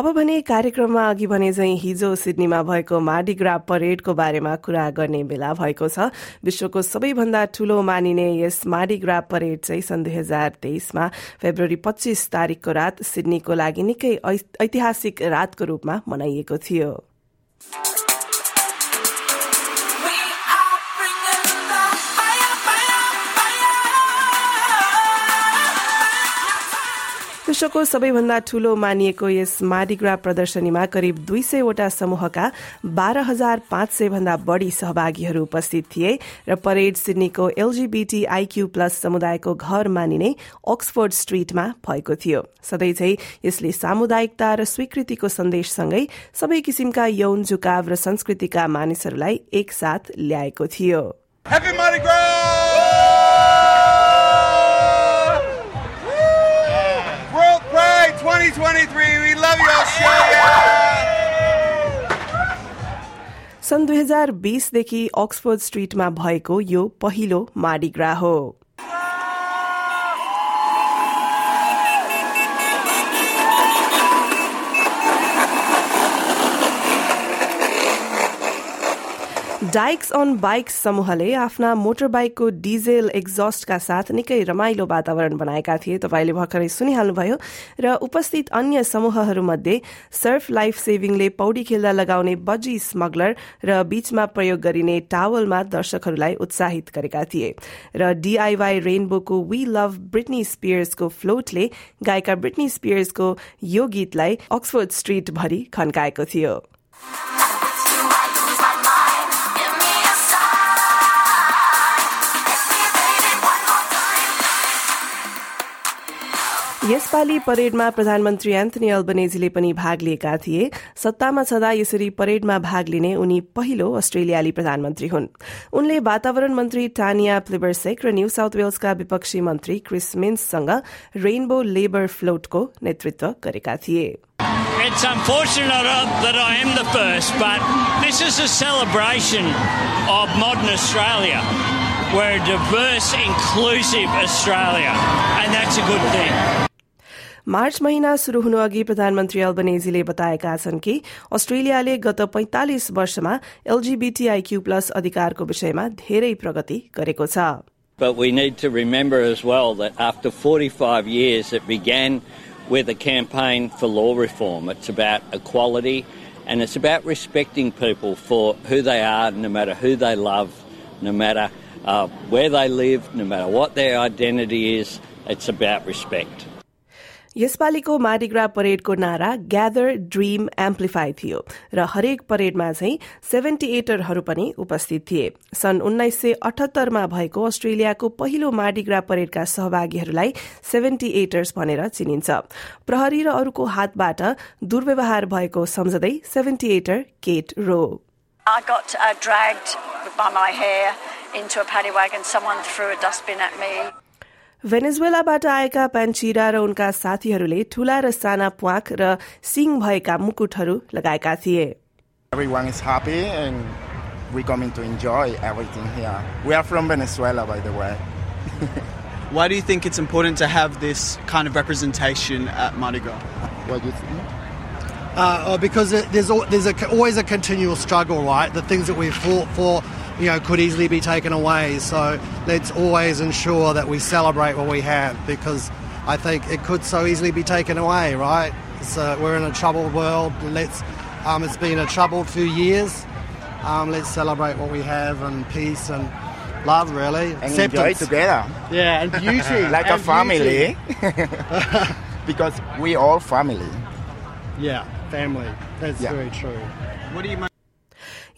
अब भने कार्यक्रममा अघि भने चाहिँ हिजो सिडनीमा भएको माडिग्रा परेडको बारेमा कुरा गर्ने बेला भएको छ। विश्वको सबैभन्दा ठूलो मानिने यस माडिग्रा परेड चाहिँ सन् दुई हजार तेइसमा फेब्रुअरी पच्चीस तारीकको रात सिडनीको लागि निकै ऐतिहासिक रातको रूपमा मनाइएको थियो। विश्वको सबैभन्दा ठूलो मानिएको यस माडिग्रा प्रदर्शनीमा करिब दुई सयवटा समूहका बाह्र हजार पाँच सय भन्दा बढ़ी सहभागीहरू उपस्थित थिए र परेड सिडनीको एलजीबीटी आईक्यू प्लस समुदायको घर मानिने अक्सफोर्ड स्ट्रीटमा भएको थियो। सधैँ यसले सामुदायिकता र स्वीकृतिको सन्देशसँगै सबै किसिमका यौन झुकाव र संस्कृतिका मानिसहरूलाई एकसाथ ल्याएको थियो। 2023. We love you, Australia. सन् दुई हजार बीसदेखि अक्सफोर्ड स्ट्रीटमा भएको यो पहिलो माडिग्रा हो डाइक्स अन बाइक्स समूहले आफ्ना मोटर बाइकको डिजेल एक्जस्टका साथ निकै रमाइलो वातावरण बनाएका थिए। तपाईँले भर्खरै सुनिहाल्नुभयो र उपस्थित अन्य समूहहरूमध्ये सर्फ लाइफ सेभिङले पौडी खेल्दा लगाउने बजी स्मगलर र बीचमा प्रयोग गरिने टावलमा दर्शकहरूलाई उत्साहित गरेका थिए र डीआईवाई रेनबोको वी लभ ब्रिटनी स्पियर्सको फ्लोटले गायिका ब्रिटनी स्पियर्सको यो गीतलाई अक्सफोर्ड स्ट्रीट भरि खन्काएको थियो। यसपालि परेडमा प्रधानमन्त्री एन्थनी अल्बनेजीले पनि भाग लिएका थिए सत्तामा छँदा यसरी परेडमा भाग लिने उनी पहिलो अस्ट्रेलियाली प्रधानमन्त्री हुन् उनले वातावरण मन्त्री टानिया प्लिबरसेक र न्यू साउथ वेल्सका विपक्षी मन्त्री क्रिस मिन्ससँग रेनबो लेबर फ्लोटको नेतृत्व गरेका थिए It's unfortunate that I am the first, but this is a celebration of modern Australia. We're a diverse, inclusive Australia, and that's a good thing. March महिना शुरू हुनु अघि प्रधानमन्त्री अल्बनेजीले बताएका छन् कि अस्ट्रेलियाले गत पैंतालिस वर्षमा एलजीबीटीआईक्यू प्लस अधिकारको विषयमा धेरै प्रगति गरेको छ But we need to remember as well that after 45 years, it began with a campaign for law reform. It's about equality and it's about respecting people for who they are, no matter who they love, no matter uh, where they live, no matter what their identity is. It's about respect. यसपालिको माडिग्रा परेडको नारा gather dream amplify थियो र हरेक परेडमा चाहिँ seventy एटरहरू पनि उपस्थित थिए सन् उन्नाइस सय अठहत्तरमा भएको अस्ट्रेलियाको पहिलो माडिग्रा परेडका सहभागीहरूलाई सेभेन्टी एटर्स भनेर चिनिन्छ प्रहरी र अरूको हातबाट दुर्व्यवहार भएको सम्झदै seventy एटर Kate Roe I got uh, dragged by my hair into a paddy wagon. Someone threw a dustbin at me. भेनेजुएलाबाट आएका पेन्चिरा र उनका साथीहरूले ठूला र साना प्वाख र सिङ भएका मुकुटहरू लगाएका थिए Everyone is happy and we're coming to enjoy everything here. We are from Venezuela, by the way. Why do you think it's important to have this kind of representation at Mardi Gras? What do you think? uh, uh, because it, there's al- there's a, always a continual struggle, right? The things that we've fought for, you know, could easily be taken away. So let's always ensure that we celebrate what we have, because I think it could so easily be taken away, right? So we're in a troubled world. Let's um, it's been a troubled few years. Um, let's celebrate what we have and peace and love, really. And enjoy Acceptance. together. Yeah, and beauty. like a family. because we all family. Yeah, family. That's Yeah. very true. What do you make?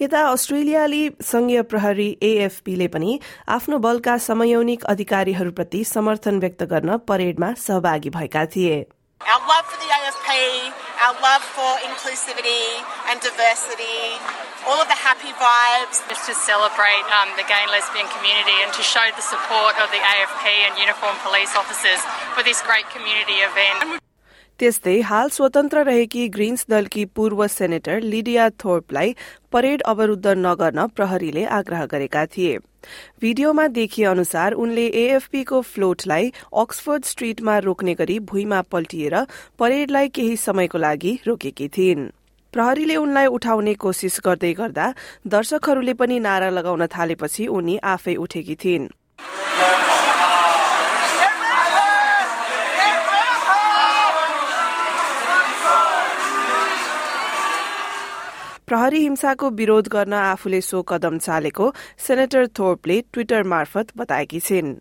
यता अस्ट्रेलियाली संघीय प्रहरी एएफपीले पनि आफ्नो बलका समयौनिक अधिकारीहरूप्रति समर्थन व्यक्त गर्न परेडमा सहभागी भएका थिए Our love for the AFP, our love for inclusivity and diversity, all of the happy vibes. just to celebrate um, the gay and lesbian community and to show the support of the AFP and uniformed police officers for this great community event. त्यस्तै हाल स्वतन्त्र रहेकी Green's दलकी पूर्व senator Lydia थोर्पलाई parade अवरूद्ध नगर्न प्रहरीले आग्रह गरेका थिए। भिडियोमा देखिए अनुसार उनले एएफपीको फ्लोटलाई अक्सफोर्ड स्ट्रीटमा रोक्ने गरी भुइँमा पल्टिएर परेडलाई केही समयको लागि रोकेकी थिइन्। प्रहरीले उनलाई उठाउने कोशिश गर्दै गर्दा दर्शकहरूले पनि नारा लगाउन थालेपछि उनी आफै उठेकी थिइन्। प्रहरी हिंसाको विरोध गर्न आफूले सो कदम चालेको सेनेटर थोर्पले ट्विटर मार्फत बताएकी छिन्।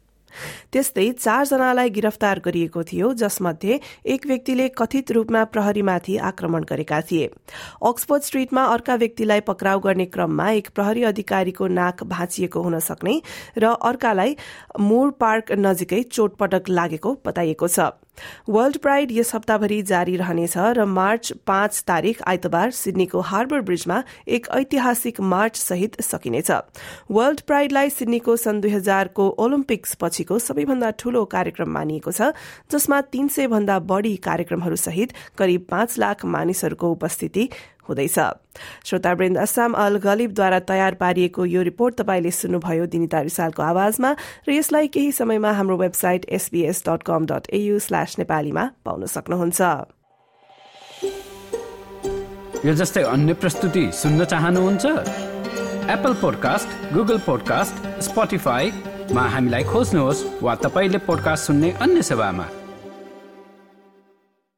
त्यस्तै चारजनालाई गिरफ्तार गरिएको थियो जसमध्ये एक व्यक्तिले कथित रूपमा प्रहरीमाथि आक्रमण गरेका थिए। अक्सफोर्ड स्ट्रीटमा अर्का व्यक्तिलाई पक्राउ गर्ने क्रममा एक प्रहरी अधिकारीको नाक भाँचिएको हुन सक्ने र अर्कालाई मुर पार्क नजिकै चोटपटक लागेको बताइएको छ। वर्ल्ड प्राइड यस हप्ताभरि जारी रहनेछ र मार्च पाँच तारिक आइतबार सिडनीको हार्बर ब्रिजमा एक ऐतिहासिक मार्च सहित सकिनेछ। वर्ल्ड प्राइडलाई सिडनीको सन् दुई हजारको ओलम्पिक्स पछिको सबैभन्दा ठूलो कार्यक्रम मानिएको छ जसमा तीन सय भन्दा बढ़ी कार्यक्रमहरू सहित करिब पाँच लाख मानिसहरूको उपस्थिति हुँदैछ। श्रोतावृन्द अस्साम अल गलिबद्वारा तयार पारिएको यो रिपोर्ट तपाईँले सुन्नुभयो दिनिता रिसालको आवाजमा र यसलाई केही समयमा हाम्रो website SBS dot com dot AU slash नेपालीमा पाउन सक्नुहुन्छ। यो जस्तै अन्य प्रस्तुति सुन्न चाहनुहुन्छ? एप्पल पोडकास्ट गुगल पोडकास्ट स्पोटिफाईमा हामीलाई खोज्नुहोस् वा तपाईँले पोडकास्ट सुन्ने अन्य सेवामा।